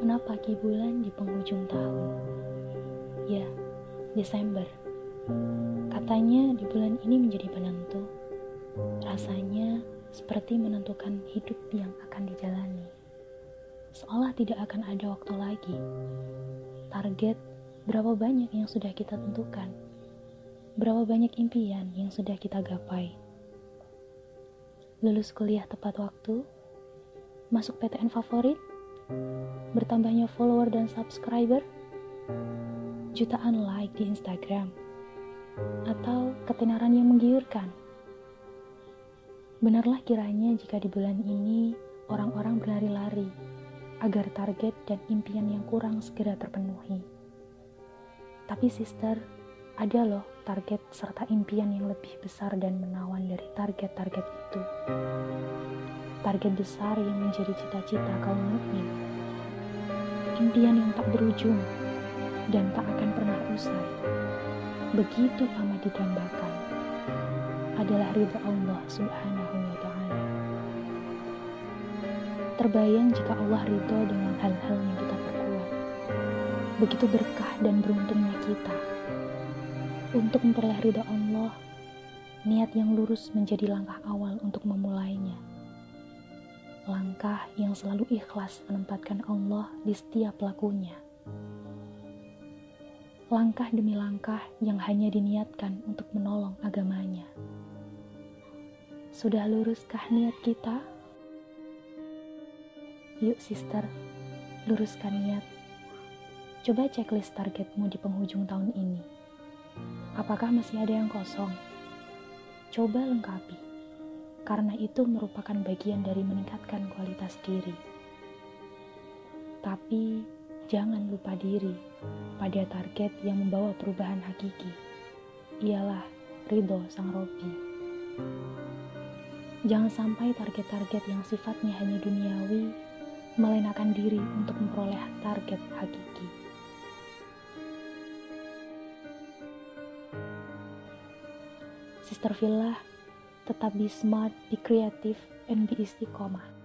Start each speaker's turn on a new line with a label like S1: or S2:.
S1: Menapaki bulan di penghujung tahun. Ya, Desember. Katanya di bulan ini menjadi penentu. Rasanya seperti menentukan hidup yang akan dijalani. Seolah tidak akan ada waktu lagi. Target berapa banyak yang sudah kita tentukan? Berapa banyak impian yang sudah kita gapai? Lulus kuliah tepat waktu? Masuk PTN favorit? Bertambahnya follower dan subscriber? Jutaan like di Instagram? Atau ketenaran yang menggiurkan? Benarlah kiranya jika di bulan ini orang-orang berlari-lari agar target dan impian yang kurang segera terpenuhi. Tapi sister, ada loh target serta impian yang lebih besar dan menawan dari target-target itu. Target besar yang menjadi cita-cita kaum mukmin. Impian yang tak berujung dan tak akan pernah usai. Begitu amat didambakan adalah ridha Allah Subhanahu Terbayang jika Allah ridho dengan hal-hal yang kita perkuat. Begitu berkah dan beruntungnya kita. Untuk memperoleh ridho Allah, niat yang lurus menjadi langkah awal untuk memulainya. Langkah yang selalu ikhlas menempatkan Allah di setiap lakunya. Langkah demi langkah yang hanya diniatkan untuk menolong agamanya. Sudah luruskah niat kita? Yuk sister, luruskan niat. Coba checklist targetmu di penghujung tahun ini. Apakah masih ada yang kosong? Coba lengkapi, karena itu merupakan bagian dari meningkatkan kualitas diri. Tapi jangan lupa diri pada target yang membawa perubahan hakiki. Ialah ridho sang Robi. Jangan sampai target-target yang sifatnya hanya duniawi melenakan diri untuk memperoleh target hakiki. Sister Villa, tetap be smart, be creative, and be istiqomah.